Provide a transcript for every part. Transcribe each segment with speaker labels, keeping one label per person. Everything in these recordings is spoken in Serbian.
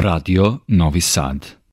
Speaker 1: Radio Novi Sad.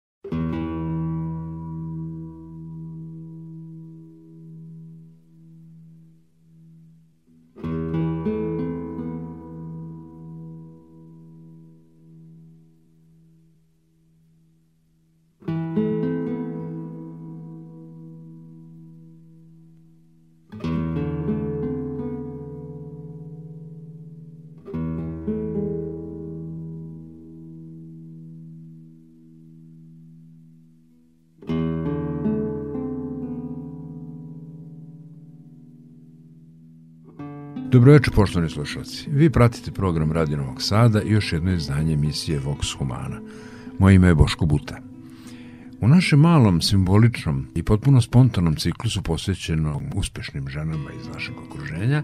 Speaker 2: Dobroveče, poštovani slušalci. Vi pratite program Radio Novog Sada i još jedno izdanje emisije Vox Humana. Moje ime je Boško Buta. U našem malom, simboličnom i potpuno spontanom ciklusu posvećenom uspešnim ženama iz našeg okruženja,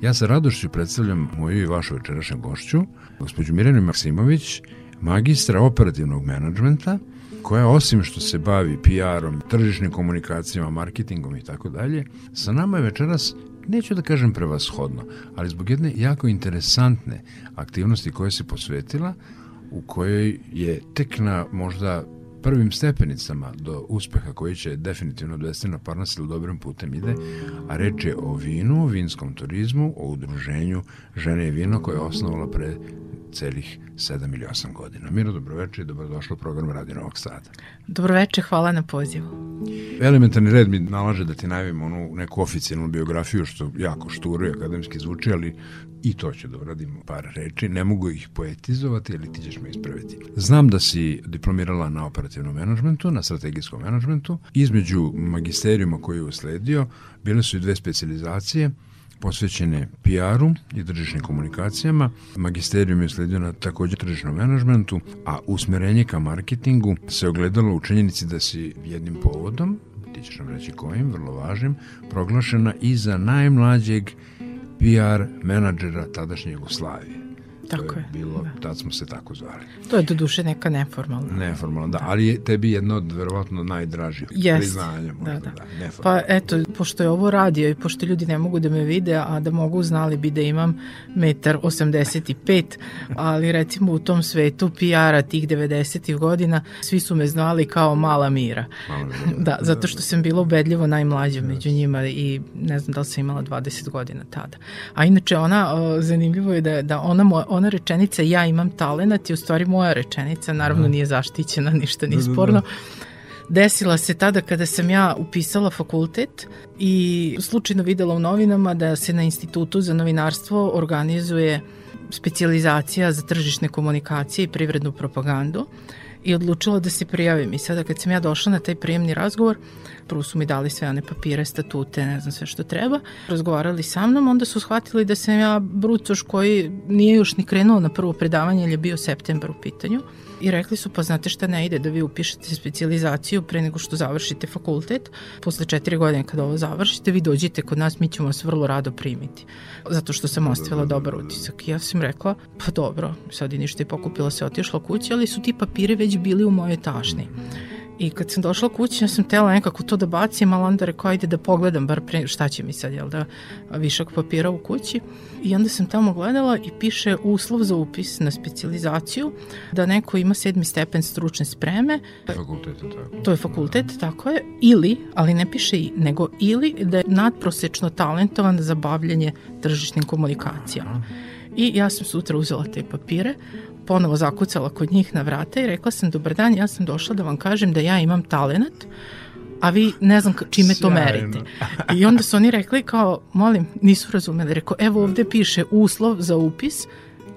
Speaker 2: ja sa radošću predstavljam moju i vašu večerašnju gošću, gospođu Mirjanu Maksimović, magistra operativnog menadžmenta, koja osim što se bavi PR-om, tržišnim komunikacijama, marketingom i tako dalje, sa nama je večeras neću da kažem prevashodno, ali zbog jedne jako interesantne aktivnosti koje se posvetila, u kojoj je tek na možda prvim stepenicama do uspeha koji će definitivno odvesti na Parnasil dobrim putem ide, a reč je o vinu, o vinskom turizmu, o udruženju Žene i vino koje je osnovala pre celih 7 ili 8 godina. Miro, dobroveče i dobrodošlo u program Radio Novog Sada.
Speaker 3: Dobroveče, hvala na pozivu.
Speaker 2: Elementarni red mi nalaže da ti najavim onu neku oficijalnu biografiju što jako šturo i akademski zvuči, ali i to ću da uradim par reči. Ne mogu ih poetizovati, ali ti ćeš me ispraviti. Znam da si diplomirala na operativnom menadžmentu, na strategijskom menadžmentu. Između magisterijuma koji je usledio, bile su i dve specializacije – posvećene PR-u i tržišnim komunikacijama. Magisterijum je sledio na takođe tržišnom menadžmentu, a usmerenje ka marketingu se ogledalo u činjenici da si jednim povodom, ti ćeš nam reći kojim, vrlo važnim, proglašena i za najmlađeg PR menadžera tadašnje Jugoslavije.
Speaker 3: Tako
Speaker 2: je. Bilo, da. Tad smo se tako zvali.
Speaker 3: To je do duše neka neformalna.
Speaker 2: Neformalna, da. da. Ali je tebi jedno od verovatno najdražih yes. priznanja. Možda, da, da. da
Speaker 3: pa eto, pošto je ovo radio i pošto ljudi ne mogu da me vide, a da mogu znali bi da imam metar 85, ali recimo u tom svetu PR-a tih 90. godina svi su me znali kao mala mira. Mala mira. da, da, zato što sam bila ubedljivo najmlađa među njima i ne znam da li sam imala 20 godina tada. A inače ona, zanimljivo je da, da ona, moja, ona rečenica ja imam talenat je u stvari moja rečenica, naravno da. nije zaštićena, ništa nije da, da, sporno. Desila se tada kada sam ja upisala fakultet i slučajno videla u novinama da se na Institutu za novinarstvo organizuje specijalizacija za tržišne komunikacije i privrednu propagandu i odlučila da se prijavim. I sada kad sam ja došla na taj prijemni razgovor, prvo su mi dali sve one papire, statute, ne znam sve što treba, razgovarali sa mnom, onda su shvatili da sam ja brucoš koji nije još ni krenuo na prvo predavanje, jer je bio septembar u pitanju. I rekli su, pa znate šta ne ide da vi upišete specializaciju pre nego što završite fakultet. Posle četiri godine kada ovo završite, vi dođite kod nas, mi ćemo vas vrlo rado primiti. Zato što sam ostavila dobar utisak. I ja sam rekla, pa dobro, sad i ništa i pokupila se, otišla kući, ali su ti papiri već bili u mojoj tašni. I kad sam došla kući, ja sam tela nekako to da bacim, ali onda rekao, ajde da pogledam, bar pre, šta će mi sad, jel da, višak papira u kući. I onda sam tamo gledala i piše uslov za upis na specializaciju, da neko ima sedmi stepen stručne spreme.
Speaker 2: Fakultet, tako.
Speaker 3: To je fakultet, tako je. Ili, ali ne piše i, nego ili da je nadprosečno talentovan za bavljanje tržišnim komunikacijama. I ja sam sutra uzela te papire, ponovo zakucala kod njih na vrata i rekla sam, dobar dan, ja sam došla da vam kažem da ja imam talenat, a vi ne znam čime to merite. I onda su oni rekli kao, molim, nisu razumeli, rekao, evo ovde piše uslov za upis,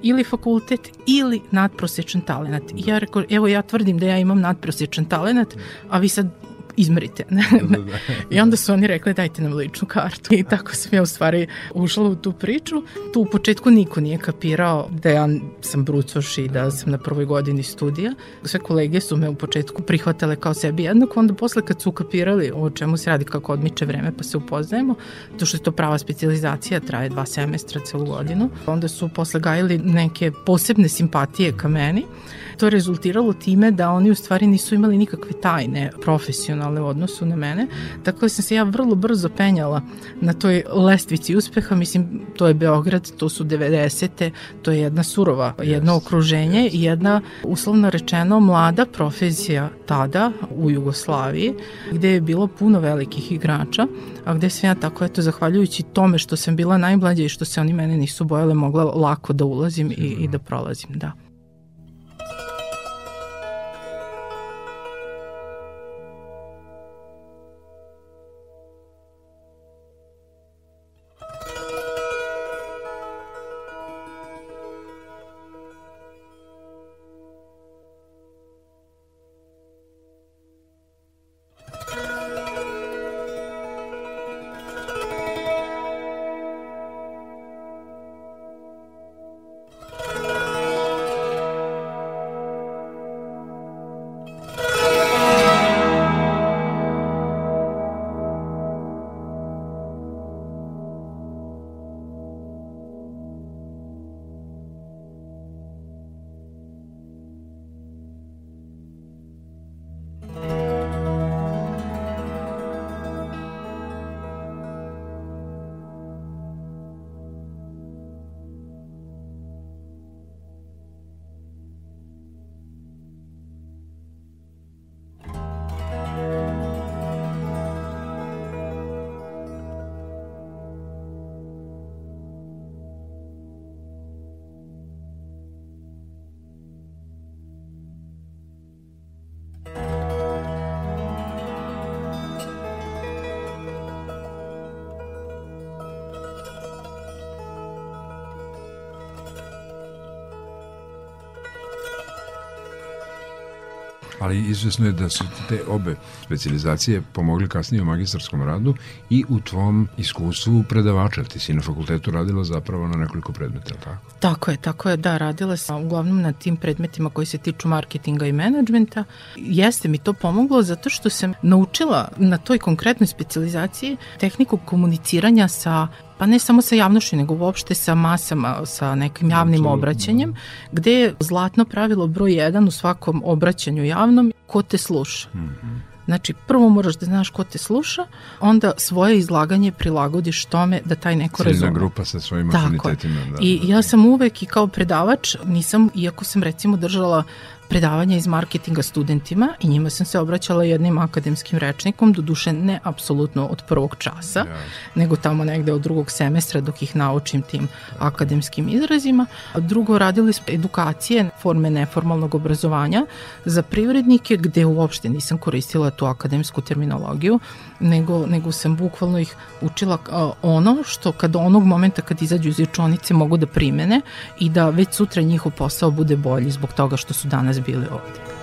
Speaker 3: ili fakultet ili nadprosečan talenat. I ja rekao, evo ja tvrdim da ja imam nadprosečan talenat, a vi sad izmerite. Da, da, da. I onda su oni rekli dajte nam ličnu kartu. I tako sam ja u stvari ušla u tu priču. Tu u početku niko nije kapirao da ja sam brucoš i da sam na prvoj godini studija. Sve kolege su me u početku prihvatale kao sebi jednako, onda posle kad su kapirali o čemu se radi, kako odmiče vreme pa se upoznajemo, to što je to prava specializacija, traje dva semestra celu godinu, onda su posle gajili neke posebne simpatije ka meni. To je rezultiralo time da oni u stvari nisu imali nikakve tajne profesionalne u odnosu na mene, tako da sam se ja vrlo brzo penjala na toj lestvici uspeha, mislim to je Beograd, to su 90. to je jedna surova, jedno okruženje i jedna uslovno rečeno mlada profesija tada u Jugoslaviji gde je bilo puno velikih igrača, a gde sam ja tako eto zahvaljujući tome što sam bila najmlađa i što se oni mene nisu bojale mogla lako da ulazim i, i da prolazim, da.
Speaker 2: Ali izvesno je da su te obe specializacije pomogli kasnije u magistarskom radu i u tvom iskustvu predavača. Ti si na fakultetu radila zapravo na nekoliko predmeta, tako?
Speaker 3: Tako je, tako je, da, radila sam uglavnom na tim predmetima koji se tiču marketinga i menadžmenta. Jeste mi to pomoglo zato što sam naučila na toj konkretnoj specializaciji tehniku komuniciranja sa pa ne samo sa javnošću, nego uopšte sa masama, sa nekim javnim obraćanjem, gde je zlatno pravilo broj jedan u svakom obraćanju javnom, ko te sluša. Mm -hmm. Znači, prvo moraš da znaš ko te sluša, onda svoje izlaganje prilagodiš tome da taj neko razume.
Speaker 2: Ciljna grupa sa svojim Tako afinitetima.
Speaker 3: Da, I da, ja sam uvek i kao predavač, nisam, iako sam recimo držala predavanja iz marketinga studentima i njima sam se obraćala jednim akademskim rečnikom, do duše ne apsolutno od prvog časa, ja. nego tamo negde od drugog semestra dok ih naučim tim akademskim izrazima. A drugo, radili smo edukacije, forme neformalnog obrazovanja za privrednike gde uopšte nisam koristila tu akademsku terminologiju, nego, nego sam bukvalno ih učila ono što kad onog momenta kad izađu iz učonice mogu da primene i da već sutra njihov posao bude bolji zbog toga što su danas bili ovde.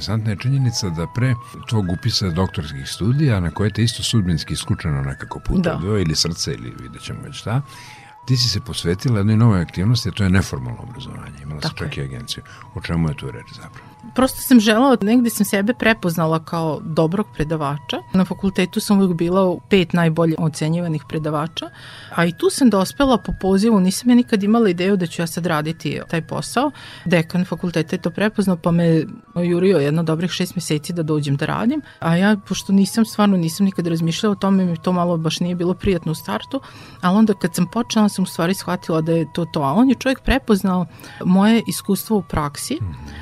Speaker 2: Interesantna je činjenica da pre tvog upisa doktorskih studija, na koje te isto sudbinski iskučeno nekako putovio, da. ili srce, ili vidjet ćemo već šta, ti si se posvetila jednoj novoj aktivnosti, a to je neformalno obrazovanje. Imala si čak i agenciju. O čemu je tu reč zapravo?
Speaker 3: prosto sam želala, negde sam sebe prepoznala kao dobrog predavača. Na fakultetu sam uvijek bila pet najbolje ocenjivanih predavača, a i tu sam dospela po pozivu, nisam ja nikad imala ideju da ću ja sad raditi taj posao. Dekan fakulteta je to prepoznao, pa me jurio jedno dobrih šest meseci da dođem da radim, a ja, pošto nisam, stvarno nisam nikad razmišljala o tome, mi to malo baš nije bilo prijatno u startu, ali onda kad sam počela sam u stvari shvatila da je to to, a on je čovjek prepoznao moje iskustvo u praksi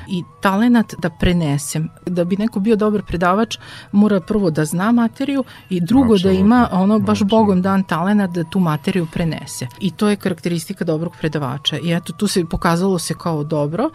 Speaker 3: i talent talenat da prenesem. Da bi neko bio dobar predavač, mora prvo da zna materiju i drugo Absolutno. da ima ono baš bogom dan talenat da tu materiju prenese. I to je karakteristika dobrog predavača. I eto, tu se pokazalo se kao dobro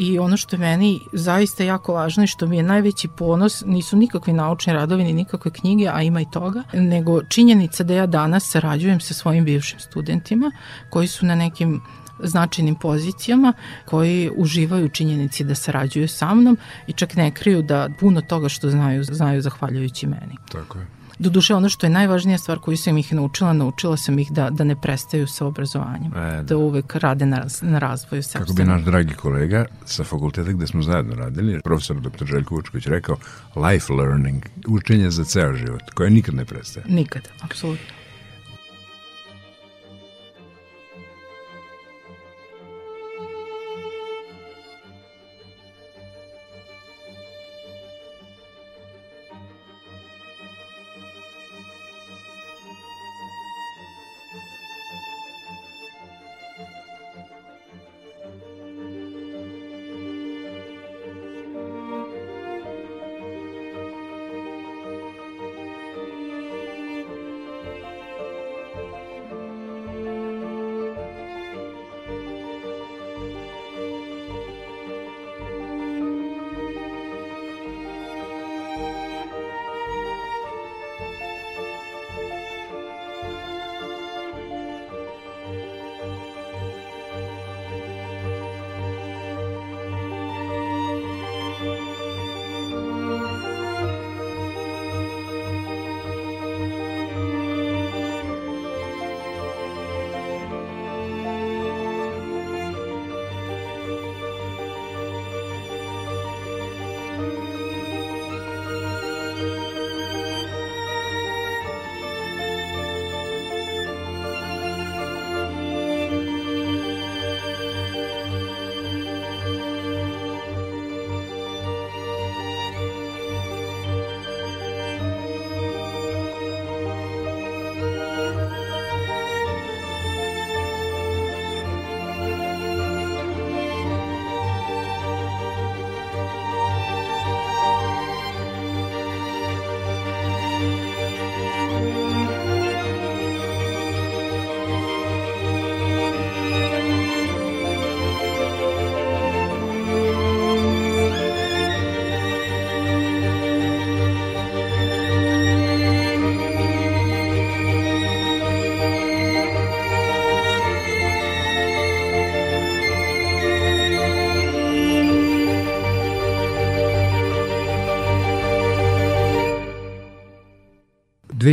Speaker 3: i ono što je meni zaista jako važno i što mi je najveći ponos nisu nikakvi naučni radovi ni nikakve knjige, a ima i toga, nego činjenica da ja danas sarađujem sa svojim bivšim studentima koji su na nekim značajnim pozicijama koji uživaju činjenici da sarađuju sa mnom i čak ne kriju da puno toga što znaju, znaju zahvaljujući meni.
Speaker 2: Tako je.
Speaker 3: Doduše, ono što je najvažnija stvar koju sam ih naučila, naučila sam ih da, da ne prestaju sa obrazovanjem. E, da. da uvek rade na, na razvoju
Speaker 2: sebe. Kako bi naš dragi kolega sa fakulteta gde smo zajedno radili, profesor dr. Željko Vučković rekao, life learning, učenje za ceo život, koje nikad ne prestaje.
Speaker 3: Nikad, apsolutno.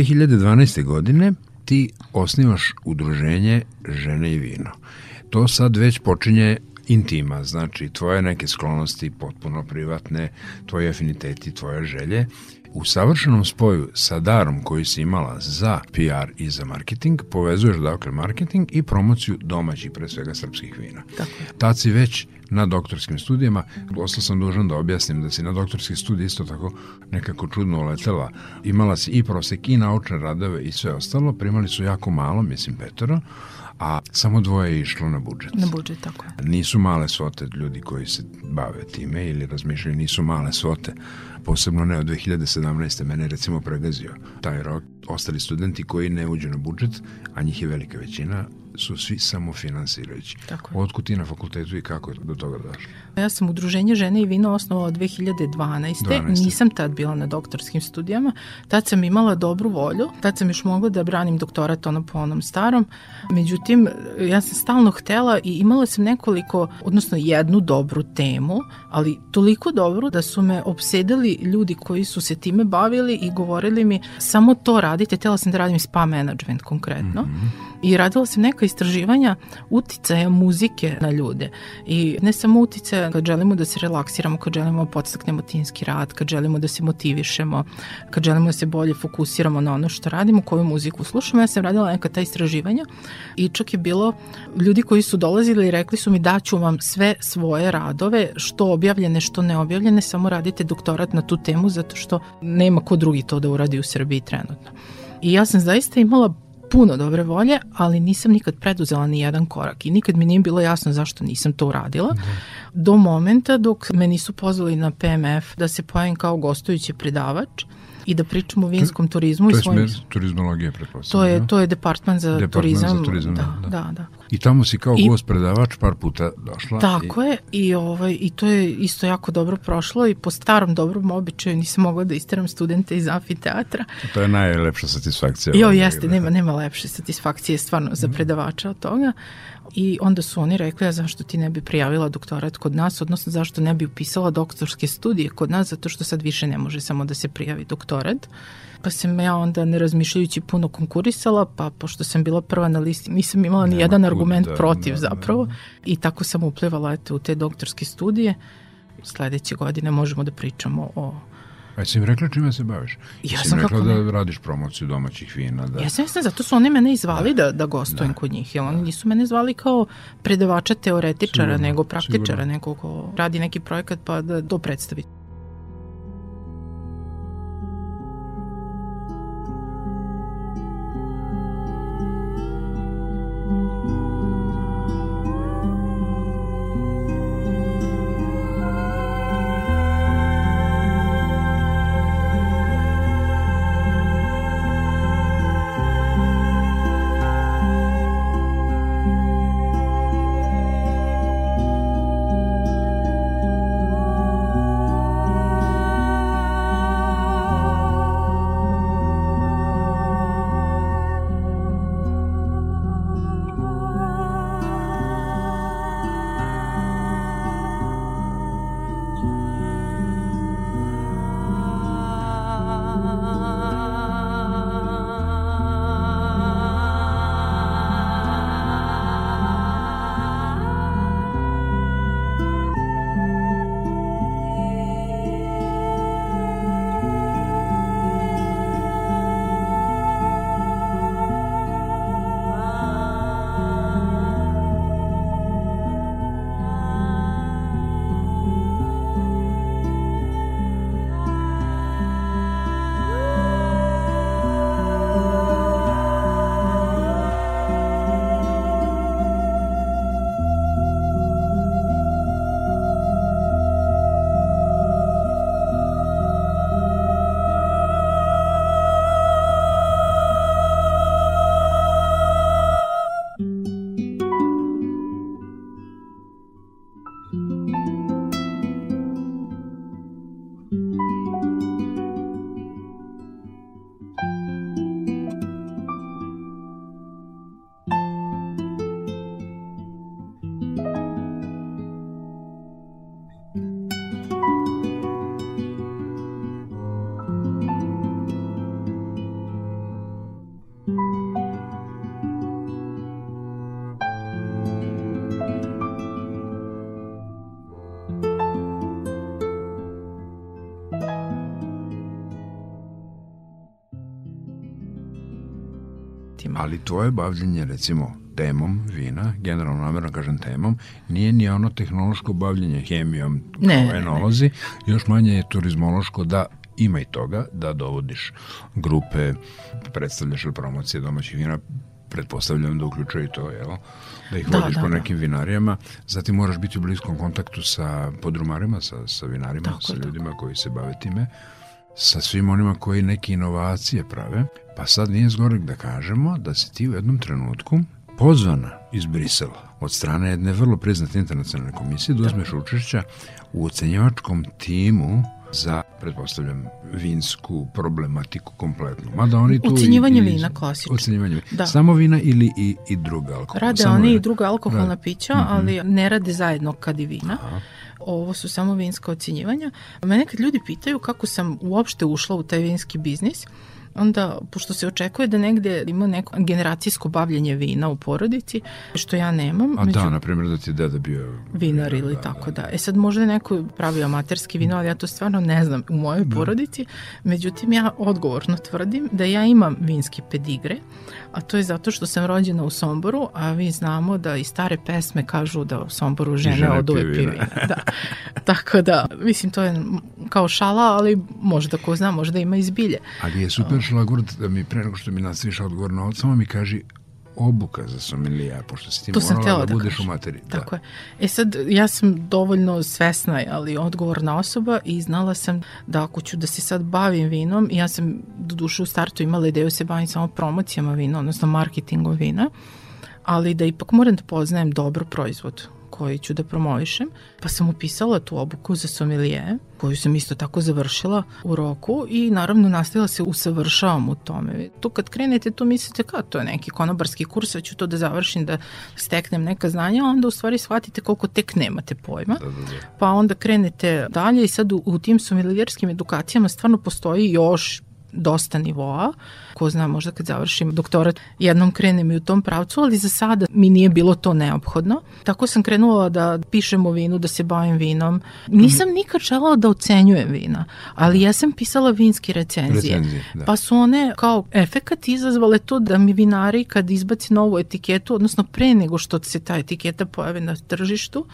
Speaker 3: 2012. godine ti osnivaš udruženje Žene i vino. To sad već počinje intima, znači tvoje neke sklonosti potpuno privatne, tvoje afiniteti, tvoje želje u savršenom spoju sa darom koji si imala za PR i za marketing, povezuješ dakle marketing i promociju domaćih, pre svega srpskih vina. Tako. Tad si već na doktorskim studijama, ostao sam dužan da objasnim da si na doktorski studij isto tako nekako čudno uletela. Imala si i prosek i naučne radove i sve ostalo, primali su jako malo, mislim petoro, a samo dvoje je išlo na budžet. Na budžet, tako je.
Speaker 2: Nisu male svote ljudi koji se bave time ili razmišljaju, nisu male svote posebno ne od 2017. mene recimo pregazio taj rok. Ostali studenti koji ne uđu na budžet, a njih je velika većina, su svi samofinansirajući.
Speaker 3: Tako je.
Speaker 2: Otkud ti na fakultetu i kako je do toga došlo?
Speaker 3: Ja sam Udruženje žene i vina osnovala 2012.
Speaker 2: 12.
Speaker 3: Nisam tad bila na doktorskim studijama. Tad sam imala dobru volju. Tad sam još mogla da branim doktorat ono po onom starom. Međutim, ja sam stalno htela i imala sam nekoliko, odnosno jednu dobru temu, ali toliko dobru da su me obsedali ljudi koji su se time bavili i govorili mi samo to radite. Tela sam da radim spa management konkretno. Mm -hmm i radila sam neka istraživanja uticaja muzike na ljude i ne samo uticaja kad želimo da se relaksiramo, kad želimo da podstaknemo timski rad, kad želimo da se motivišemo, kad želimo da se bolje fokusiramo na ono što radimo, koju muziku slušamo. Ja sam radila neka ta istraživanja i čak je bilo ljudi koji su dolazili i rekli su mi da ću vam sve svoje radove, što objavljene, što neobjavljene, samo radite doktorat na tu temu zato što nema ko drugi to da uradi u Srbiji trenutno. I ja sam zaista imala puno dobre volje, ali nisam nikad preduzela ni jedan korak i nikad mi nije bilo jasno zašto nisam to uradila. Da. Do momenta dok me nisu pozvali na PMF da se pojavim kao gostujući predavač i da pričamo o vinskom turizmu.
Speaker 2: To
Speaker 3: je
Speaker 2: svojim... smer turizmologije, pretpostavljam.
Speaker 3: To je, to je departman za
Speaker 2: departman
Speaker 3: turizam.
Speaker 2: Za turizam
Speaker 3: da,
Speaker 2: da,
Speaker 3: da. da.
Speaker 2: I tamo si kao I, gost predavač par puta došla.
Speaker 3: Tako i... je i, ovaj, i to je isto jako dobro prošlo i po starom dobrom običaju nisam mogla da isteram studente iz amfiteatra.
Speaker 2: To je najlepša satisfakcija.
Speaker 3: Jo, jeste, nema, nema lepše satisfakcije stvarno za mhm. predavača od toga. I onda su oni rekli, a zašto ti ne bi prijavila doktorat kod nas, odnosno zašto ne bi upisala doktorske studije kod nas, zato što sad više ne može samo da se prijavi doktorat. Pa sam ja onda ne razmišljajući puno konkurisala, pa pošto sam bila prva na listi, nisam imala ni jedan argument da, protiv da, zapravo. Da, da. I tako sam uplivala eto, u te doktorske studije. Sledeće godine možemo da pričamo o
Speaker 2: A si im rekla čime se baviš? Ja sam rekla da ne? radiš promociju domaćih vina. Da...
Speaker 3: Ja sam jesam, zato su oni mene izvali da, da, da gostujem da. kod njih. Jer oni nisu mene zvali kao predavača teoretičara, sigurno, nego praktičara, sigurno. nego ko radi neki projekat pa da to predstavi.
Speaker 2: Tvoje bavljenje recimo temom vina, generalno namerno kažem temom, nije ni ono tehnološko bavljenje hemijom ne, kao enolozi, ne. još manje je turizmološko da ima i toga da dovodiš grupe, predstavljaš ili promocije domaćih vina, pretpostavljam da uključuje i to, jel? Da ih da, vodiš da, po da. nekim vinarijama, zatim moraš biti u bliskom kontaktu sa podrumarima, sa, sa vinarima, tako, sa ljudima tako. koji se bave time, sa svim onima koji neke inovacije prave, pa sad nije zgorek da kažemo da si ti u jednom trenutku pozvana iz Brisela od strane jedne vrlo priznate internacionalne komisije da uzmeš učešća u ocenjivačkom timu za, pretpostavljam, vinsku problematiku kompletnu. Mada oni tu
Speaker 3: Ucenjivanje
Speaker 2: i,
Speaker 3: vina, klasično.
Speaker 2: Ucenjivanje vina.
Speaker 3: Da.
Speaker 2: Samo vina ili i, i druga alkohola?
Speaker 3: Rade
Speaker 2: Samo
Speaker 3: oni
Speaker 2: vina.
Speaker 3: i druga alkoholna
Speaker 2: Rade.
Speaker 3: pića, ali ne rade zajedno kad i vina.
Speaker 2: Aha.
Speaker 3: Ovo su samo vinska ocenjivanja. Mene kad ljudi pitaju kako sam uopšte ušla u taj vinski biznis, onda, pošto se očekuje da negde ima neko generacijsko bavljanje vina u porodici, što ja nemam.
Speaker 2: A
Speaker 3: među-
Speaker 2: da, na primjer da ti je deda bio...
Speaker 3: vinar ili tako da. E sad možda neko pravio amaterski vino, ali ja to stvarno ne znam u mojoj porodici. Međutim, ja odgovorno tvrdim da ja imam vinski pedigre, a to je zato što sam rođena u Somboru, a vi znamo da i stare pesme kažu da u Somboru žene,
Speaker 2: žene
Speaker 3: od uvek
Speaker 2: piju
Speaker 3: piju
Speaker 2: vina.
Speaker 3: vina. Da. Tako da, mislim, to je kao šala, ali možda ko zna, možda ima izbilje.
Speaker 2: Ali je super šlagvort da mi pre nego što mi nastaviš odgovor na ovo, samo mi kaži obuka za somelija, pošto si ti
Speaker 3: To
Speaker 2: morala da,
Speaker 3: da
Speaker 2: budeš
Speaker 3: kažem.
Speaker 2: u materiji.
Speaker 3: Tako je. E sad, ja sam dovoljno svesna, ali odgovorna osoba i znala sam da ako ću da se sad bavim vinom, ja sam do duše u startu imala ideju da se bavim samo promocijama vina, odnosno marketingom vina, ali da ipak moram da poznajem dobro proizvod koji ću da promovišem, pa sam upisala tu obuku za somelije, koju sam isto tako završila u roku i naravno nastavila se usavršavam u tome. Tu kad krenete, tu mislite kao to je neki konobarski kurs, ja ću to da završim, da steknem neka znanja, a onda u stvari shvatite koliko tek nemate pojma.
Speaker 2: Da, da, da.
Speaker 3: Pa onda krenete dalje i sad u, u tim somelijerskim edukacijama stvarno postoji još dosta nivoa. Ko zna, možda kad završim doktorat jednom krenem i u tom pravcu, ali za sada mi nije bilo to neophodno. Tako sam krenula da pišem o vinu, da se bavim vinom. Nisam nikad želala da ocenjujem vina, ali ja sam pisala vinske recenzije.
Speaker 2: Recenzije, da.
Speaker 3: Pa su one kao efekat izazvale to da mi vinari kad izbaci novu etiketu, odnosno pre nego što se ta etiketa pojave na tržištu,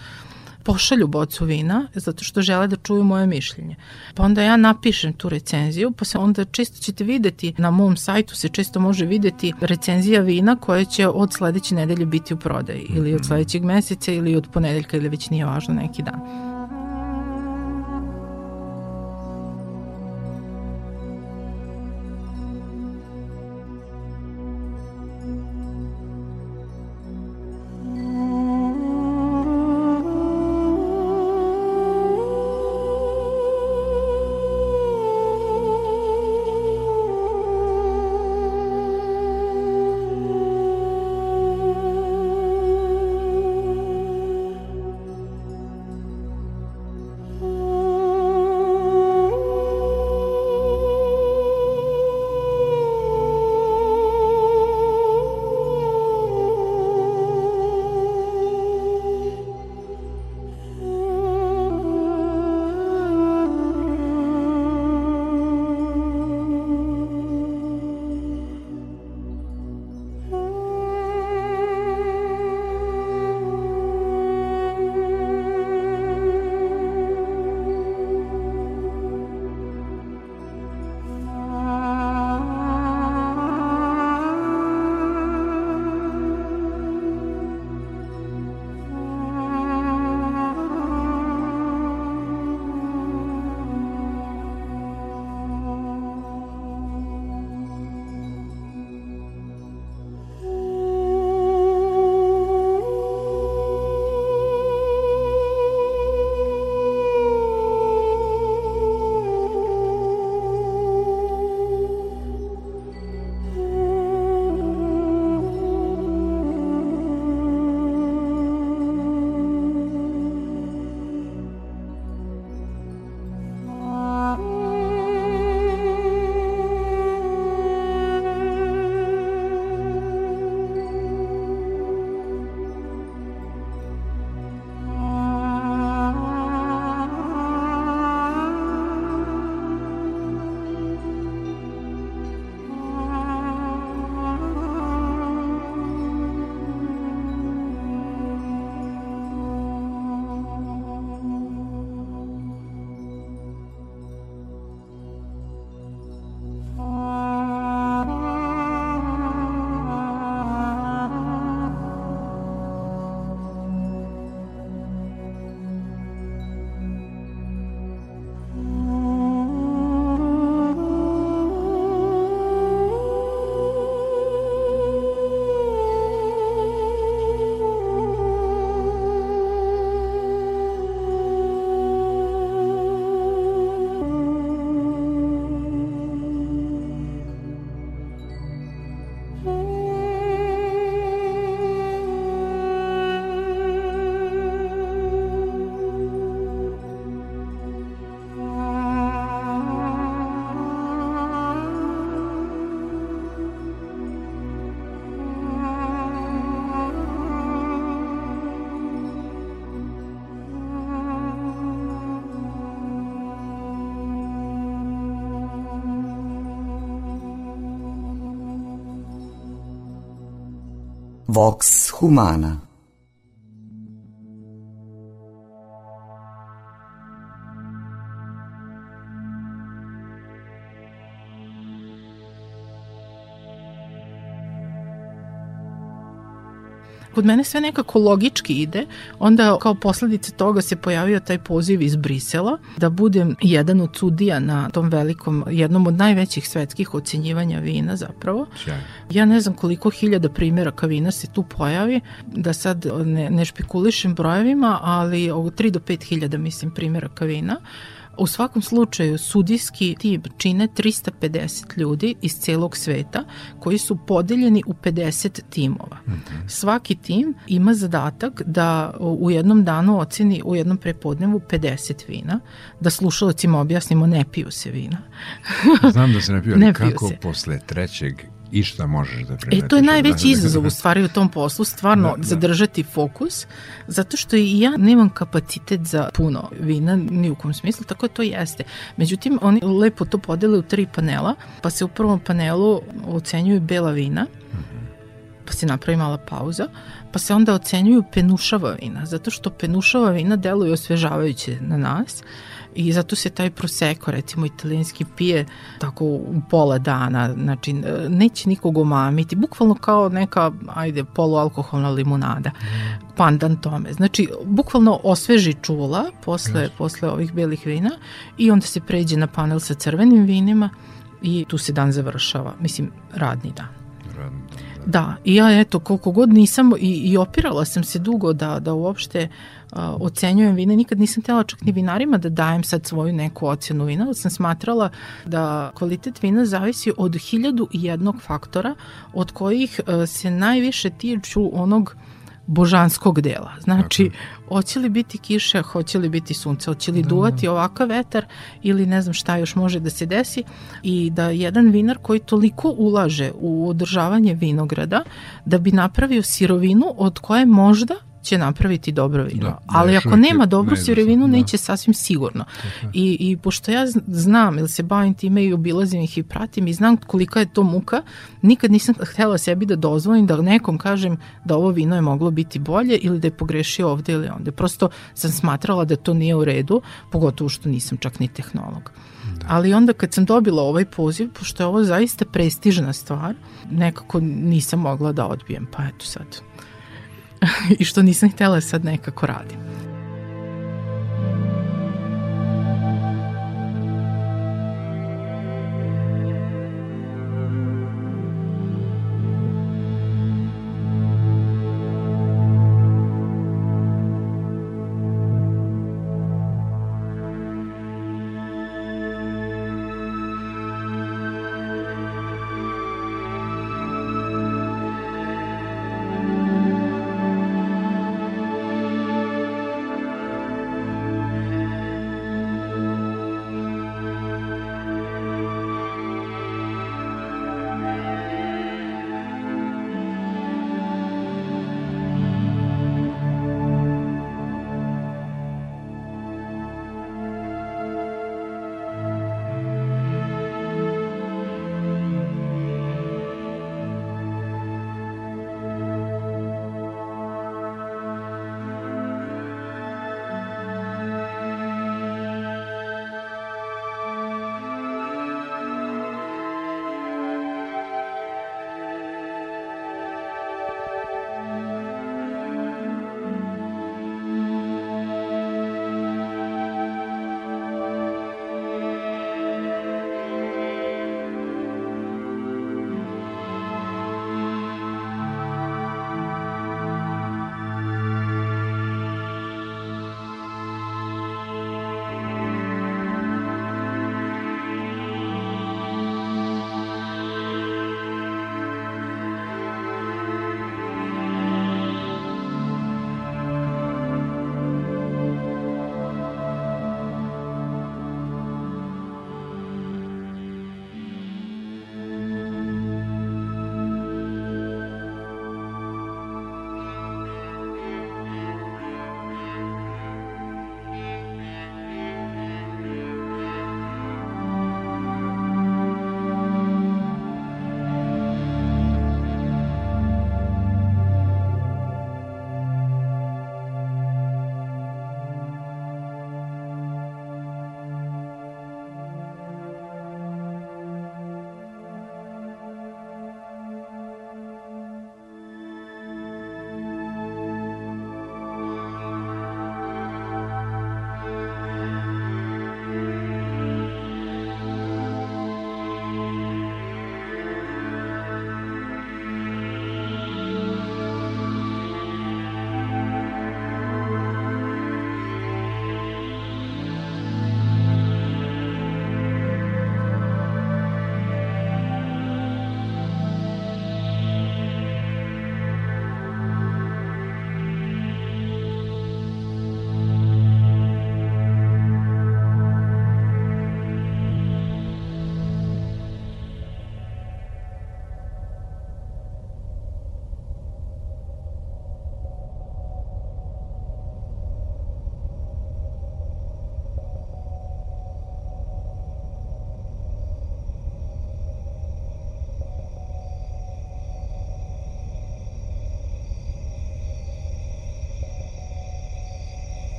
Speaker 3: pošalju bocu vina zato što žele da čuju moje mišljenje. Pa onda ja napišem tu recenziju, pa se onda često ćete videti na mom sajtu se često može videti recenzija vina koja će od sledeće nedelje biti u prodaji ili od sledećeg meseca ili od ponedeljka ili već nije važno neki dan.
Speaker 4: Vox Humana
Speaker 3: kod mene sve nekako logički ide, onda kao posledice toga se pojavio taj poziv iz Brisela da budem jedan od sudija na tom velikom, jednom od najvećih svetskih ocenjivanja vina zapravo.
Speaker 2: Sjajno.
Speaker 3: Ja ne znam koliko hiljada primjeraka vina se tu pojavi, da sad ne, ne špekulišem brojevima, ali 3 do 5 hiljada mislim primjeraka vina. U svakom slučaju sudijski tim čine 350 ljudi iz celog sveta koji su podeljeni u 50 timova. Mm -hmm. Svaki tim ima zadatak da u jednom danu oceni u jednom prepodnevu 50 vina, da slušalcima objasnimo ne piju se vina.
Speaker 2: Znam da se ne piju, ali ne kako se. posle trećeg i šta možeš da primetiš.
Speaker 3: E, to je najveći izazov u stvari u tom poslu, stvarno da, da. zadržati fokus, zato što i ja nemam kapacitet za puno vina, ni u kom smislu, tako da to jeste. Međutim, oni lepo to podele u tri panela, pa se u prvom panelu ocenjuju bela vina, pa se napravi mala pauza, pa se onda ocenjuju penušava vina, zato što penušava vina deluju osvežavajuće na nas, i zato se taj proseko recimo italijanski pije tako u pola dana. Znači neće nikog omamiti. Bukvalno kao neka ajde polualkoholna limunada. Mm. pandan tome. Znači bukvalno osveži čula posle, yes. posle ovih belih vina i onda se pređe na panel sa crvenim vinima i tu se dan završava. Mislim radni dan da. da, i ja eto koliko god nisam i, i opirala sam se dugo da, da uopšte ocenjujem vine. Nikad nisam tela čak ni vinarima da dajem sad svoju neku ocenu vina, ali sam smatrala da kvalitet vina zavisi od hiljadu i jednog faktora od kojih se najviše tiču onog božanskog dela. Znači, hoće li biti kiše, hoće li biti sunce, hoće li da. duvati ovakav vetar ili ne znam šta još može da se desi i da jedan vinar koji toliko ulaže u održavanje vinograda da bi napravio sirovinu od koje možda će napraviti dobro vino. Da, Ali ako nema dobru sirovinu, da. neće sasvim sigurno. I, I pošto ja znam, ili se bavim time i obilazim ih i pratim i znam kolika je to muka, nikad nisam htela sebi da dozvolim da nekom kažem da ovo vino je moglo biti bolje ili da je pogrešio ovde ili onde. Prosto sam smatrala da to nije u redu, pogotovo što nisam čak ni tehnolog. Da. Ali onda kad sam dobila ovaj poziv, pošto je ovo zaista prestižna stvar, nekako nisam mogla da odbijem, pa eto sad i što nisam htjela sad nekako radim.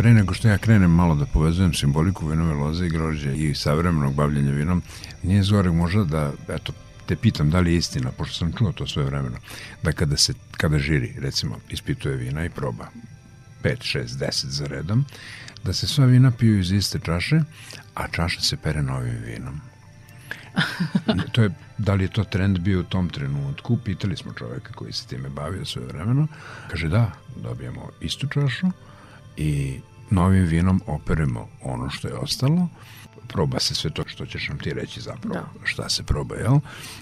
Speaker 2: Pre nego što ja krenem malo da povezujem simboliku vinove loze i grožđe i savremenog bavljenja vinom, nije zgore možda da, eto, te pitam da li je istina, pošto sam čuo to sve vremeno, da kada se, kada žiri, recimo, ispituje vina i proba 5, 6, 10 za redom, da se sva vina piju iz iste čaše, a čaša se pere novim vinom. to je, da li je to trend bio u tom trenutku, pitali smo čoveka koji se time bavio sve vremeno, kaže da, dobijemo istu čašu i novim vinom operemo ono što je ostalo, proba se sve to što ćeš nam ti reći zapravo da. šta se proba, jel?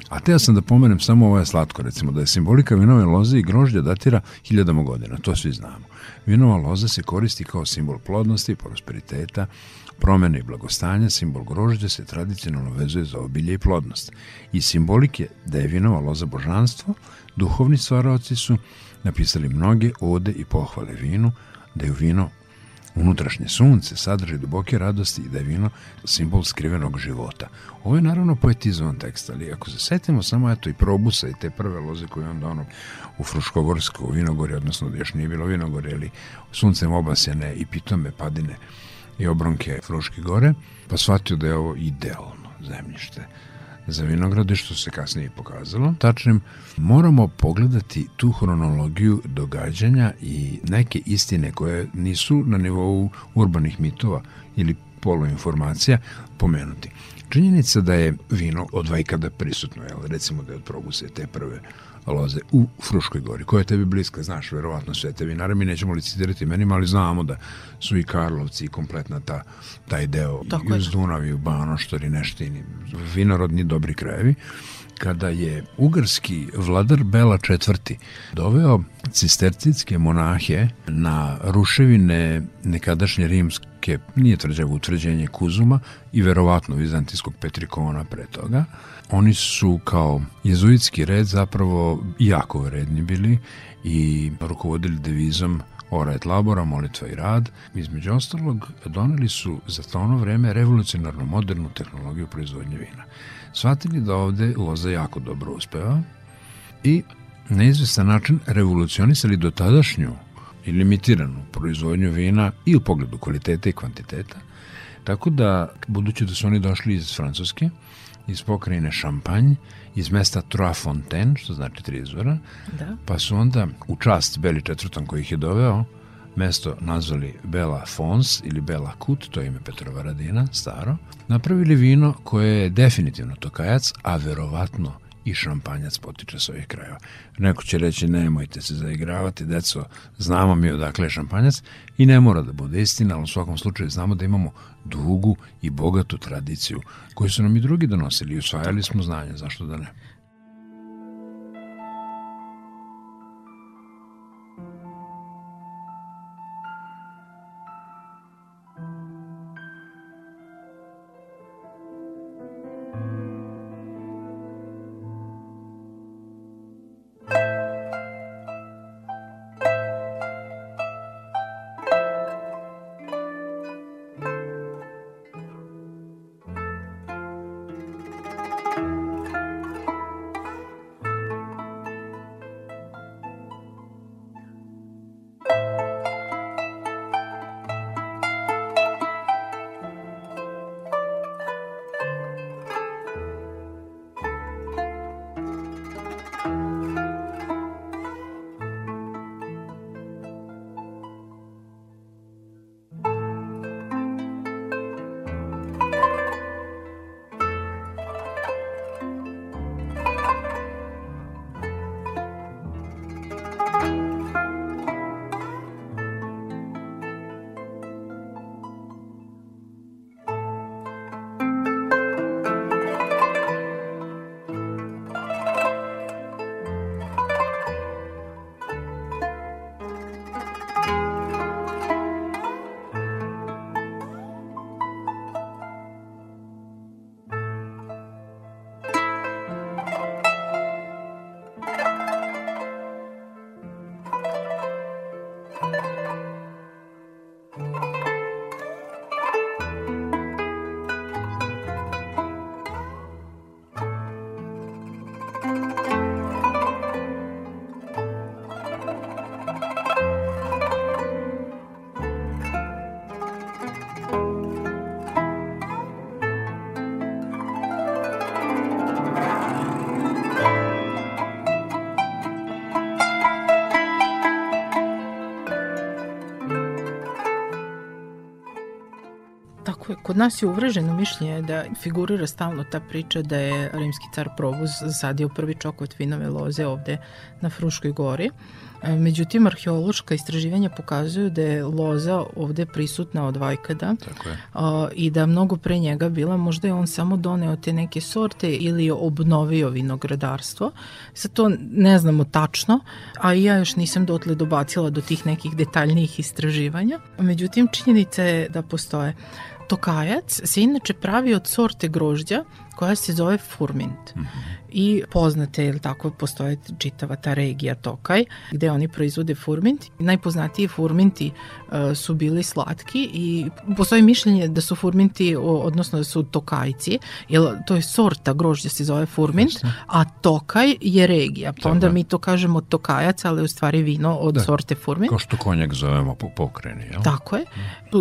Speaker 2: A te ja sam da pomenem samo ovo je slatko, recimo da je simbolika vinove loze i grožđa datira hiljadama godina, to svi znamo. Vinova loza se koristi kao simbol plodnosti, prosperiteta, promene i blagostanja, simbol grožđa se tradicionalno vezuje za obilje i plodnost. I simbolik je da je vinova loza božanstvo, duhovni stvaraoci su napisali mnoge ode i pohvale vinu, da je vino unutrašnje sunce sadrži duboke radosti i da je vino simbol skrivenog života. Ovo je naravno poetizovan tekst, ali ako se setimo samo eto i probusa i te prve loze koje on dono u Fruškogorsko, u Vinogorje, odnosno da još nije bilo Vinogorje, ali suncem obasjene i pitome padine i obronke Fruške gore, pa shvatio da je ovo idealno zemljište za vinograde, što se kasnije i pokazalo. Tačnim, moramo pogledati tu hronologiju događanja i neke istine koje nisu na nivou urbanih mitova ili poluinformacija pomenuti. Činjenica da je vino od vajkada prisutno, jel, recimo da je od probuse te prve loze u Fruškoj gori, koja je tebi bliska, znaš, verovatno sve te vinare, mi nećemo licitirati menima, ali znamo da su i Karlovci i kompletna ta, taj deo, Tako i uz Dunavi, u Banoštori, Neštini, vinorodni dobri krajevi, kada je ugarski vladar Bela IV. doveo cistercitske monahe na ruševine nekadašnje rimske, nije tvrđavo utvrđenje Kuzuma i verovatno vizantijskog Petrikona pre toga, Oni su kao jezuitski red zapravo jako vredni bili i rukovodili devizom ora et labora, molitva i rad. Između ostalog, doneli su za to ono vreme revolucionarno modernu tehnologiju proizvodnje vina. Svatili da ovde loza jako dobro uspeva i na izvestan način revolucionisali do tadašnju i limitiranu proizvodnju vina i u pogledu kvaliteta i kvantiteta. Tako da, budući da su oni došli iz Francuske, iz pokrajine Šampanj, iz mesta Trois Fontaine, što znači tri izvora, da. pa su onda u čast Beli četvrtom koji ih je doveo, mesto nazvali Bela Fons ili Bela Kut, to je ime Petrova Radina, staro, napravili vino koje je definitivno tokajac, a verovatno i šampanjac potiče s ovih krajeva. Neko će reći nemojte se zaigravati, deco, znamo mi odakle je šampanjac i ne mora da bude istina, ali u svakom slučaju znamo da imamo dugu i bogatu tradiciju koju su nam i drugi donosili i usvajali smo znanje, zašto da ne?
Speaker 3: Kod nas je uvreženo mišljenje da figurira stalno ta priča da je rimski car Probus zasadio prvi čokot vinove loze ovde na Fruškoj gori. E, međutim, arheološka istraživanja pokazuju da je loza ovde prisutna od Vajkada
Speaker 2: Tako je.
Speaker 3: a, i da mnogo pre njega bila, možda je on samo doneo te neke sorte ili je obnovio vinogradarstvo. Sad to ne znamo tačno, a i ja još nisam dotle dobacila do tih nekih detaljnijih istraživanja. Međutim, činjenica je da postoje. Tokajac se inače pravi od sorte grožđa koja se zove furmint. Mm -hmm. I poznate, ili tako, postoje čitava ta regija Tokaj, gde oni proizvode furmint. Najpoznatiji furminti uh, su bili slatki i postoji mišljenje da su furminti, odnosno da su tokajci, jer to je sorta grožđa se zove furmint, a Tokaj je regija. Pa onda mi to kažemo tokajac, ali u stvari vino od da. sorte furmint.
Speaker 2: Kao što konjak zovemo po pokreni, jel?
Speaker 3: Tako je.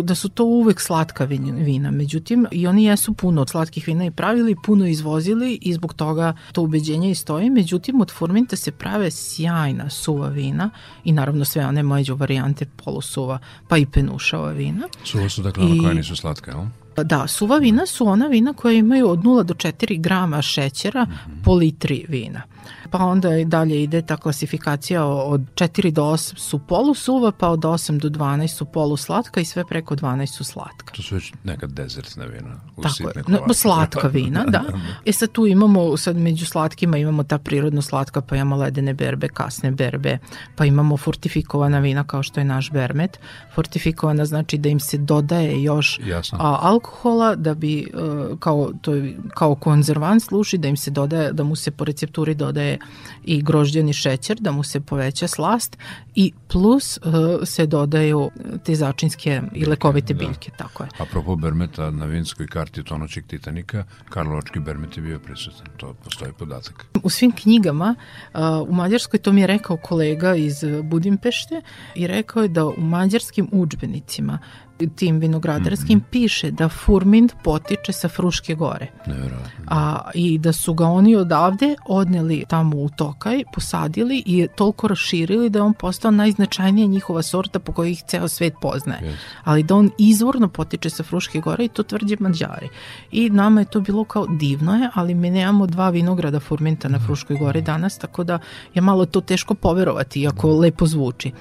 Speaker 3: Da su to uvek slatka vina. Međutim, i oni jesu puno od slatkih vina i pravili, puno izvozili i zbog toga to ubeđenje i stoji. Međutim, od furminta se prave sjajna suva vina i naravno sve one mlađe varijante polusuva, pa i penušava vina.
Speaker 2: Suva su dakle ona koja nisu slatka, jel?
Speaker 3: Da, suva vina su ona vina koja imaju od 0 do 4 grama šećera mm -hmm. po litri vina pa onda i dalje ide ta klasifikacija od 4 do 8 su polusuva, pa od 8 do 12 su poluslatka i sve preko 12 su slatka.
Speaker 2: To su već neka dezertna vina.
Speaker 3: Tako je, no, slatka vina, da. E sad tu imamo, sad među slatkima imamo ta prirodno slatka, pa imamo ledene berbe, kasne berbe, pa imamo fortifikovana vina kao što je naš bermet. Fortifikovana znači da im se dodaje još a, alkohola da bi uh, kao, to je, kao konzervans služi, da im se dodaje, da mu se po recepturi dodaje i grožđeni šećer da mu se poveća slast i plus uh, se dodaju te začinske i lekovite da. biljke, tako je.
Speaker 2: Apropo Bermeta na vinskoj karti tonoćeg Titanika, Karlovački Bermet je bio prisutan, to postoji podatak.
Speaker 3: U svim knjigama uh, u Mađarskoj, to mi je rekao kolega iz Budimpešte i rekao je da u mađarskim učbenicima tim vinogradarskim mm -hmm. piše da furmint potiče sa Fruške gore.
Speaker 2: Nevjerojatno.
Speaker 3: A, I da su ga oni odavde odneli tamo u Tokaj, posadili i toliko raširili da je on postao najznačajnija njihova sorta po kojoj ih ceo svet poznaje. Yes. Ali da on izvorno potiče sa Fruške gore i to tvrđe Mađari. I nama je to bilo kao divno je, ali mi nemamo dva vinograda furminta na Fruškoj gori danas, tako da je malo to teško poverovati, iako lepo zvuči.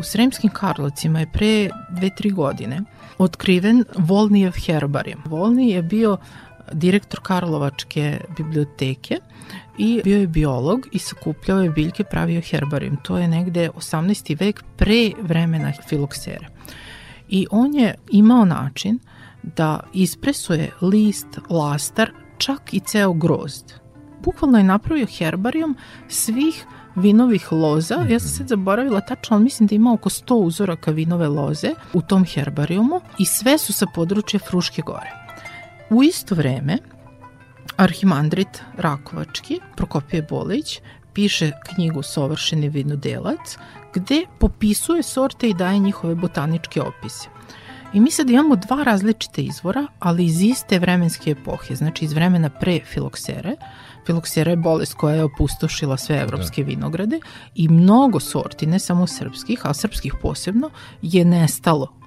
Speaker 3: U Sremskim Karlovcima je pre dve, tri godine otkriven Volnijev herbarium. Volni je bio direktor Karlovačke biblioteke i bio je biolog i sakupljao je biljke, pravio herbarium. To je negde 18. vek pre vremena filoksere. I on je imao način da ispresuje list, lastar, čak i ceo grozd. Bukvalno je napravio herbarijum svih vinovih loza. Ja sam sad zaboravila tačno, ali mislim da ima oko 100 uzoraka vinove loze u tom herbarijumu i sve su sa područja Fruške gore. U isto vreme, Arhimandrit Rakovački, Prokopije Bolić, piše knjigu Sovršeni vinodelac, gde popisuje sorte i daje njihove botaničke opise. I mi sad imamo dva različite izvora, ali iz iste vremenske epohe, znači iz vremena pre filoksere. Filoksera je bolest koja je opustošila sve evropske da. vinograde i mnogo sorti, ne samo srpskih, a srpskih posebno, je nestalo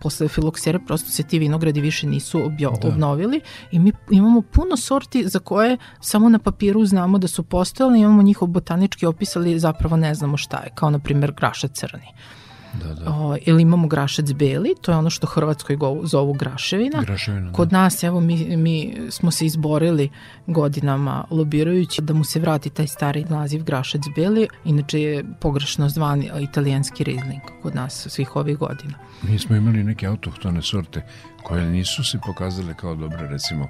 Speaker 3: posle filoksere prosto se ti vinogradi više nisu objo, da. obnovili i mi imamo puno sorti za koje samo na papiru znamo da su postojali, imamo njihov botanički opis, ali zapravo ne znamo šta je, kao na primjer graša crni. Da, da. O, ili imamo grašac beli, to je ono što Hrvatskoj go, zovu graševina.
Speaker 2: Graševina,
Speaker 3: Kod da. nas, evo, mi, mi smo se izborili godinama lobirajući da mu se vrati taj stari naziv grašac beli, inače je pogrešno zvan italijanski rizling kod nas svih ovih godina.
Speaker 2: Mi smo imali neke autohtone sorte koje nisu se pokazale kao dobre, recimo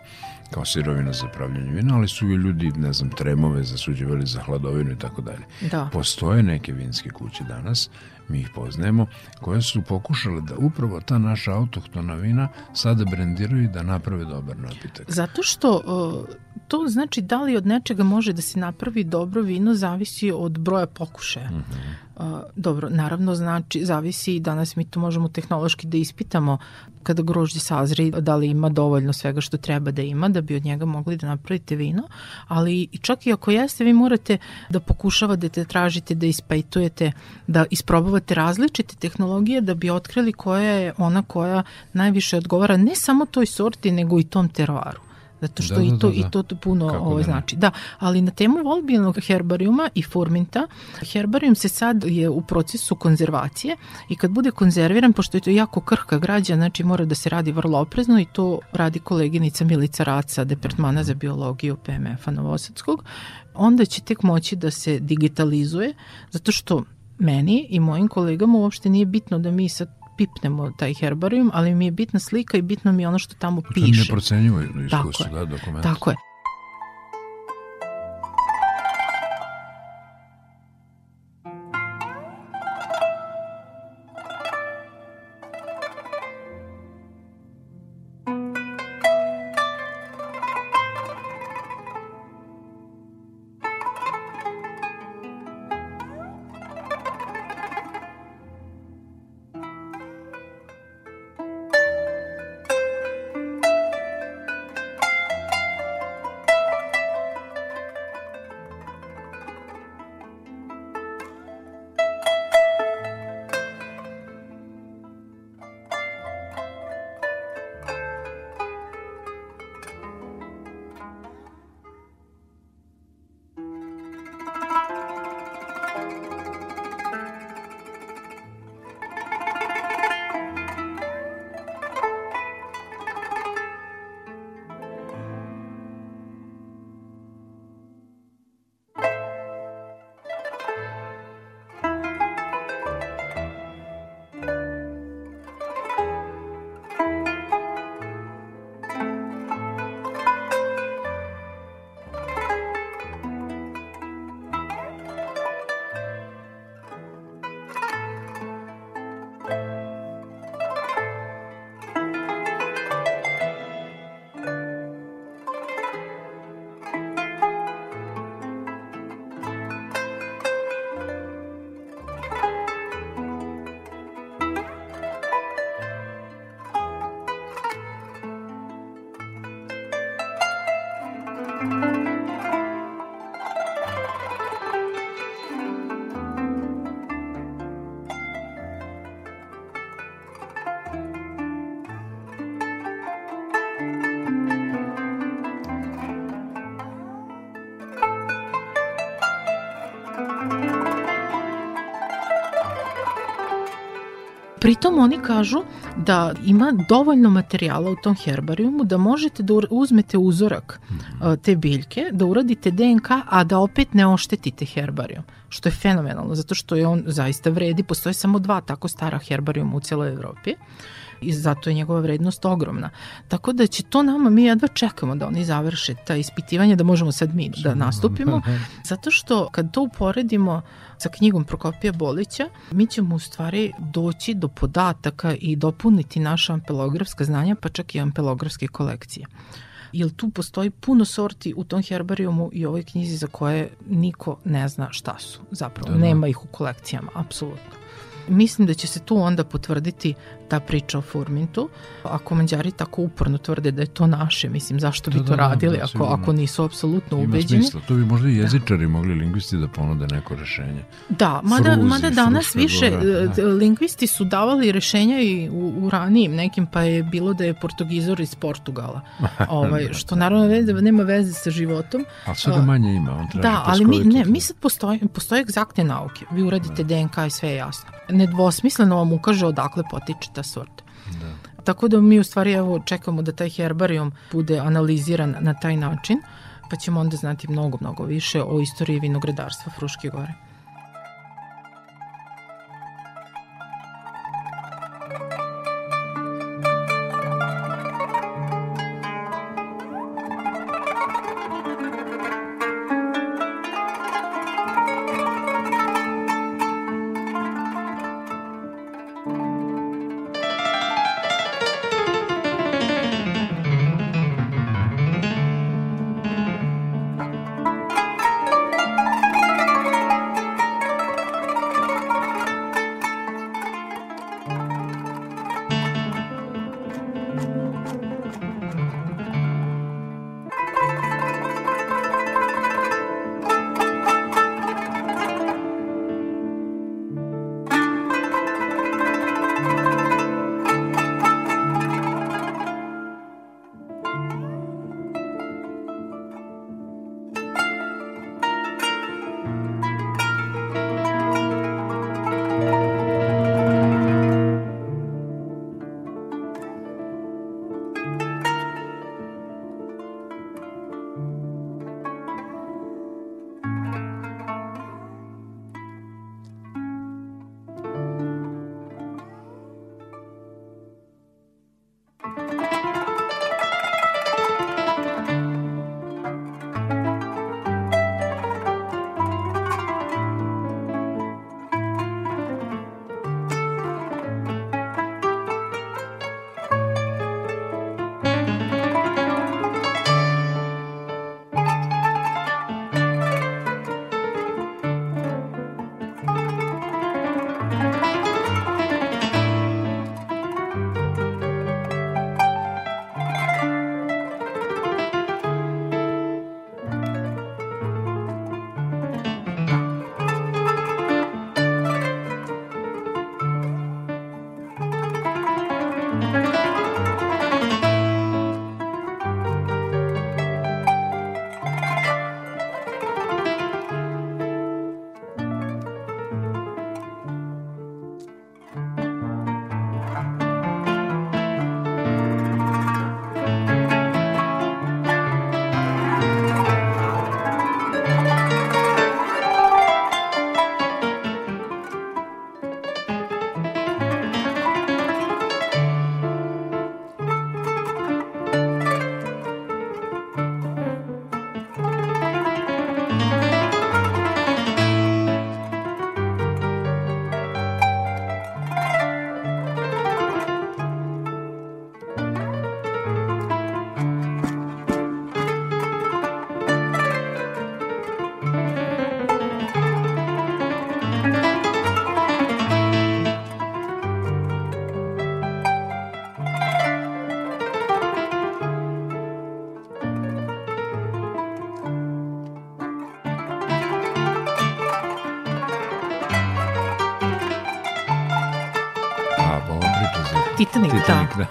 Speaker 2: kao sirovina za pravljanje vina, ali su i ljudi, ne znam, tremove zasuđivali za hladovinu i tako dalje.
Speaker 3: Da.
Speaker 2: Postoje neke vinske kuće danas mi ih poznajemo, koje su pokušale da upravo ta naša autohtona vina sada brendiraju i da naprave dobar napitak.
Speaker 3: Zato što to znači da li od nečega može da se napravi dobro vino zavisi od broja pokušaja. Mm -hmm. dobro, naravno znači zavisi i danas mi to možemo tehnološki da ispitamo kada grožđe sazri da li ima dovoljno svega što treba da ima da bi od njega mogli da napravite vino, ali čak i ako jeste vi morate da pokušavate da tražite da ispajtujete, da isprobavate različite tehnologije da bi otkrili koja je ona koja najviše odgovara ne samo toj sorti nego i tom teroaru zato što da, da, i to da, da. i to, puno Kako ovaj, znači. Da, ali na temu volbilnog herbarijuma i furminta, herbarijum se sad je u procesu konzervacije i kad bude konzerviran, pošto je to jako krhka građa, znači mora da se radi vrlo oprezno i to radi koleginica Milica Raca, departmana za biologiju PMF-a Novosadskog, onda će tek moći da se digitalizuje, zato što meni i mojim kolegama uopšte nije bitno da mi sad pipnemo taj herbarijum, ali mi je bitna slika i bitno mi je ono što tamo piše. To je
Speaker 2: neprocenjivo iskustvo, da, dokument.
Speaker 3: Tako je. Pritom oni kažu da ima dovoljno materijala u tom herbarijumu da možete da uzmete uzorak uh, te biljke, da uradite DNK, a da opet ne oštetite herbarijum, što je fenomenalno, zato što je on zaista vredi, postoje samo dva tako stara herbarijuma u celoj Evropi i zato je njegova vrednost ogromna. Tako da će to nama, mi jedva čekamo da oni završe ta ispitivanja, da možemo sad mi da nastupimo, zato što kad to uporedimo sa knjigom Prokopija Bolića, mi ćemo u stvari doći do podataka i dopuniti naša ampelografska znanja, pa čak i ampelografske kolekcije jer tu postoji puno sorti u tom herbarijumu i ovoj knjizi za koje niko ne zna šta su. Zapravo, da, da. nema ih u kolekcijama, apsolutno. Mislim da će se tu onda potvrditi ta priča o Furmintu. Ako Mađari tako uporno tvrde da je to naše, mislim, zašto bi da, to da, da radili da, ako, ako nisu apsolutno Ima ubeđeni? Ima
Speaker 2: smisla, to bi možda i jezičari da. mogli lingvisti da ponude neko rešenje.
Speaker 3: Da, mada, Fruzi, mada danas više gore, da. lingvisti su davali rešenja i u, u ranijim nekim, pa je bilo da je portugizor iz Portugala, ovaj, što naravno nema veze sa životom.
Speaker 2: A sada manje ima, on
Speaker 3: Da, ali mi, ne, mi sad postoje, postoje egzaktne nauke, vi uradite da. DNK i sve je jasno. Nedvosmisleno vam ukaže odakle potiče ta sorta. Da. Tako da mi u stvari evo čekamo da taj herbarijum bude analiziran na taj način, pa ćemo onda znati mnogo, mnogo više o istoriji vinogradarstva Fruške gore. Titanic, Titanic da. da.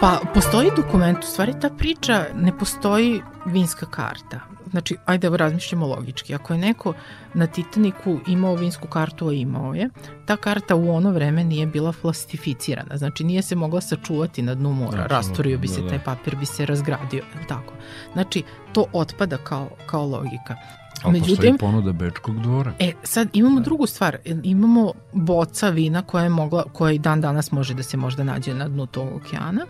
Speaker 3: Pa postoji dokument, u stvari ta priča ne postoji vinska karta. Znači, ajde da razmišljamo logički. Ako je neko na Titaniku imao vinsku kartu, a imao je, ta karta u ono vreme nije bila plastificirana, znači nije se mogla sačuvati na dnu mora, rastorio bi se da, da. taj papir, bi se razgradio, tako. Znači, to otpada kao, kao logika.
Speaker 2: Ali Međutim, postoji ponuda Bečkog dvora.
Speaker 3: E, sad imamo da. drugu stvar. Imamo boca vina koja je mogla, koja i dan danas može da se možda nađe na dnu tog okeana,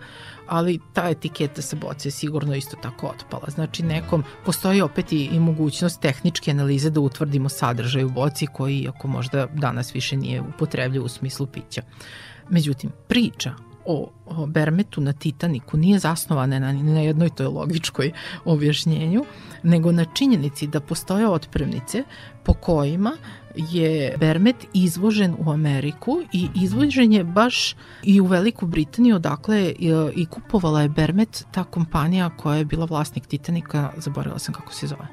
Speaker 3: ali ta etiketa sa boce je sigurno isto tako otpala. Znači nekom, postoji opet i, i mogućnost tehničke analize da utvrdimo sadržaj u boci koji, iako možda danas više nije upotrebljiv u smislu pića. Međutim, priča o, o Bermetu na Titaniku nije zasnovana na, na jednoj toj logičkoj objašnjenju, nego na činjenici da postoje otpremnice po kojima je Bermet izvožen u Ameriku i izvožen je baš i u Veliku Britaniju, odakle i, i kupovala je Bermet, ta kompanija koja je bila vlasnik Titanika, zaboravila sam kako se zove.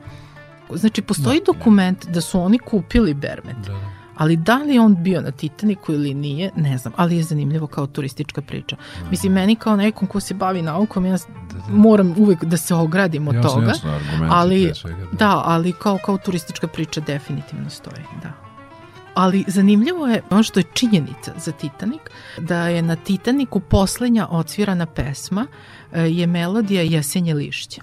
Speaker 3: Znači, postoji da, dokument da su oni kupili Bermet. Da, da ali da li on bio na Titaniku ili nije, ne znam, ali je zanimljivo kao turistička priča. Mislim, meni kao nekom ko se bavi naukom, ja da, da. moram uvek da se ogradim od jasno, toga, jasno, ali, svega, da. da, ali kao, kao turistička priča definitivno stoji, da. Ali zanimljivo je ono što je činjenica za Titanik, da je na Titaniku poslednja odsvirana pesma e, je melodija Jesenje lišća.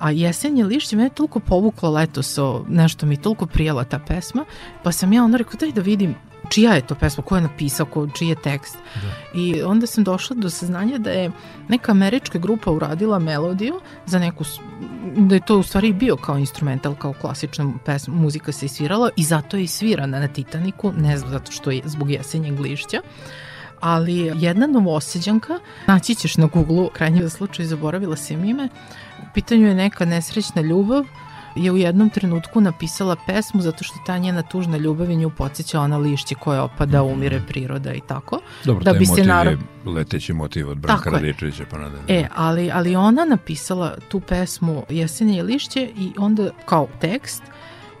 Speaker 3: A jesenje lišće me je toliko povuklo letos, o, nešto mi toliko prijela ta pesma, pa sam ja onda rekao daj da vidim čija je to pesma, ko je napisao, ko, čiji je tekst. Da. I onda sam došla do saznanja da je neka američka grupa uradila melodiju za neku, da je to u stvari bio kao instrumental, kao klasična pesma, muzika se svirala i zato je i svirana na Titaniku, ne znam zato što je zbog jesenjeg lišća ali jedna novoseđanka, naći ćeš na Google, krajnje slučaj zaboravila sam ime, pitanju je neka nesrećna ljubav, je u jednom trenutku napisala pesmu zato što ta njena tužna ljubav je nju podsjeća ona lišće koje opada, mhm. umire priroda i tako.
Speaker 2: Dobro, da bi se narod... je leteći motiv od Branka Radičevića pa nadalje.
Speaker 3: E, ali, ali ona napisala tu pesmu Jesenje i lišće i onda kao tekst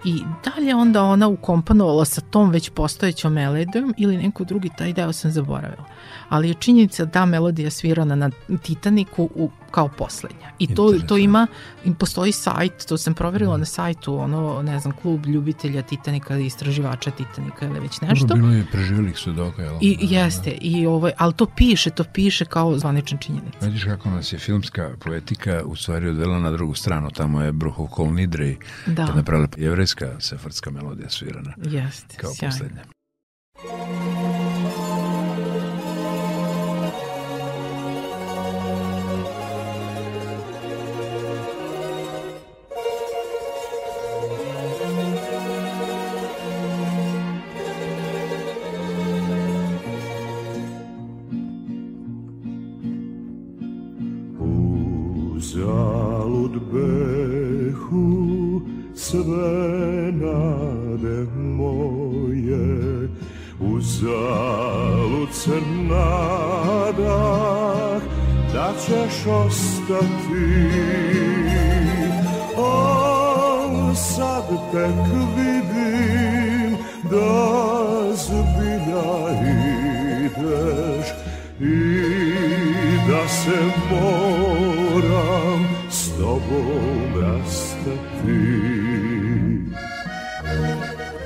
Speaker 3: i dalje onda ona ukomponovala sa tom već postojećom melodijom ili neko drugi, taj deo sam zaboravila. Ali je činjenica da melodija svirana na Titaniku u, kao poslednja. I to, to ima, im postoji sajt, to sam proverila mm. na sajtu, ono, ne znam, klub ljubitelja Titanika, istraživača Titanika ili već nešto.
Speaker 2: Dobro, bilo je preživelih svedoka, jel?
Speaker 3: I, da, jeste, da. i ovaj, ali to piše, to piše kao zvaničan činjenica.
Speaker 2: Vidiš kako nas je filmska poetika u stvari odvela na drugu stranu, tamo je Bruhokol Nidrej, da. kad napravila jevrejska sefardska melodija svirana.
Speaker 3: Jeste,
Speaker 2: kao sjajno. poslednja.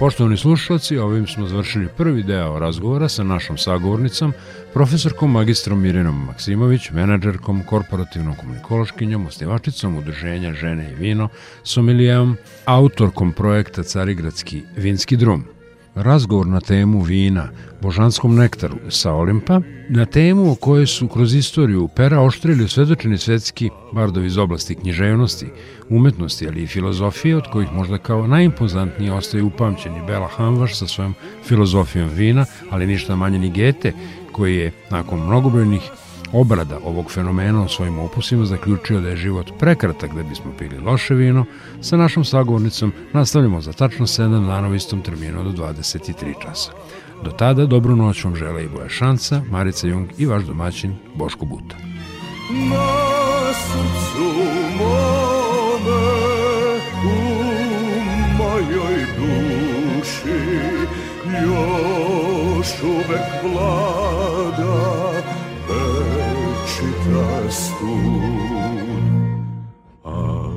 Speaker 2: Poštovani slušalci, ovim smo završili prvi deo razgovora sa našom sagovornicom, profesorkom magistrom Mirjanom Maksimović, menadžerkom, korporativnom komunikološkinjom, osnivačicom udruženja Žene i vino, somelijeom, autorkom projekta Carigradski vinski drum razgovor na temu vina, božanskom nektaru sa Olimpa, na temu o kojoj su kroz istoriju pera oštrili svedočeni svetski bardovi iz oblasti književnosti, umetnosti, ali i filozofije, od kojih možda kao najimpozantnije ostaje upamćeni Bela Hanvaš sa svojom filozofijom vina, ali ništa manje ni Gete, koji je nakon mnogobrojnih obrada ovog fenomena u svojim opusima zaključio da je život prekratak da bismo pili loše vino, sa našom sagovornicom nastavljamo za tačno 7 dana u istom terminu do 23 časa. Do tada dobru noć vam žele i Boja Šanca, Marica Jung i vaš domaćin Boško Buta. Na srcu mome, u mojoj duši, još uvek vlada rastun Ah,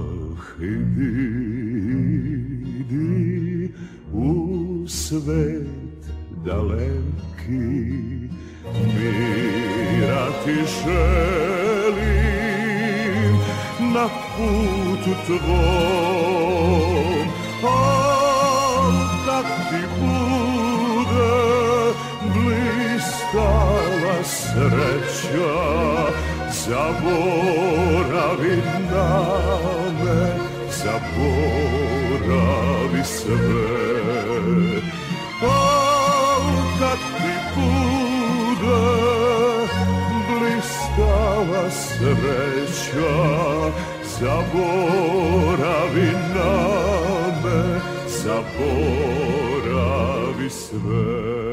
Speaker 2: idi, u
Speaker 4: svet daleki Mira ti želim na putu tvom. Al kad ti bude blistala sreća Zaboravi na me, zaboravi sve. Al kad ti bude blistala sreća Zaboravi na me, zaboravi sve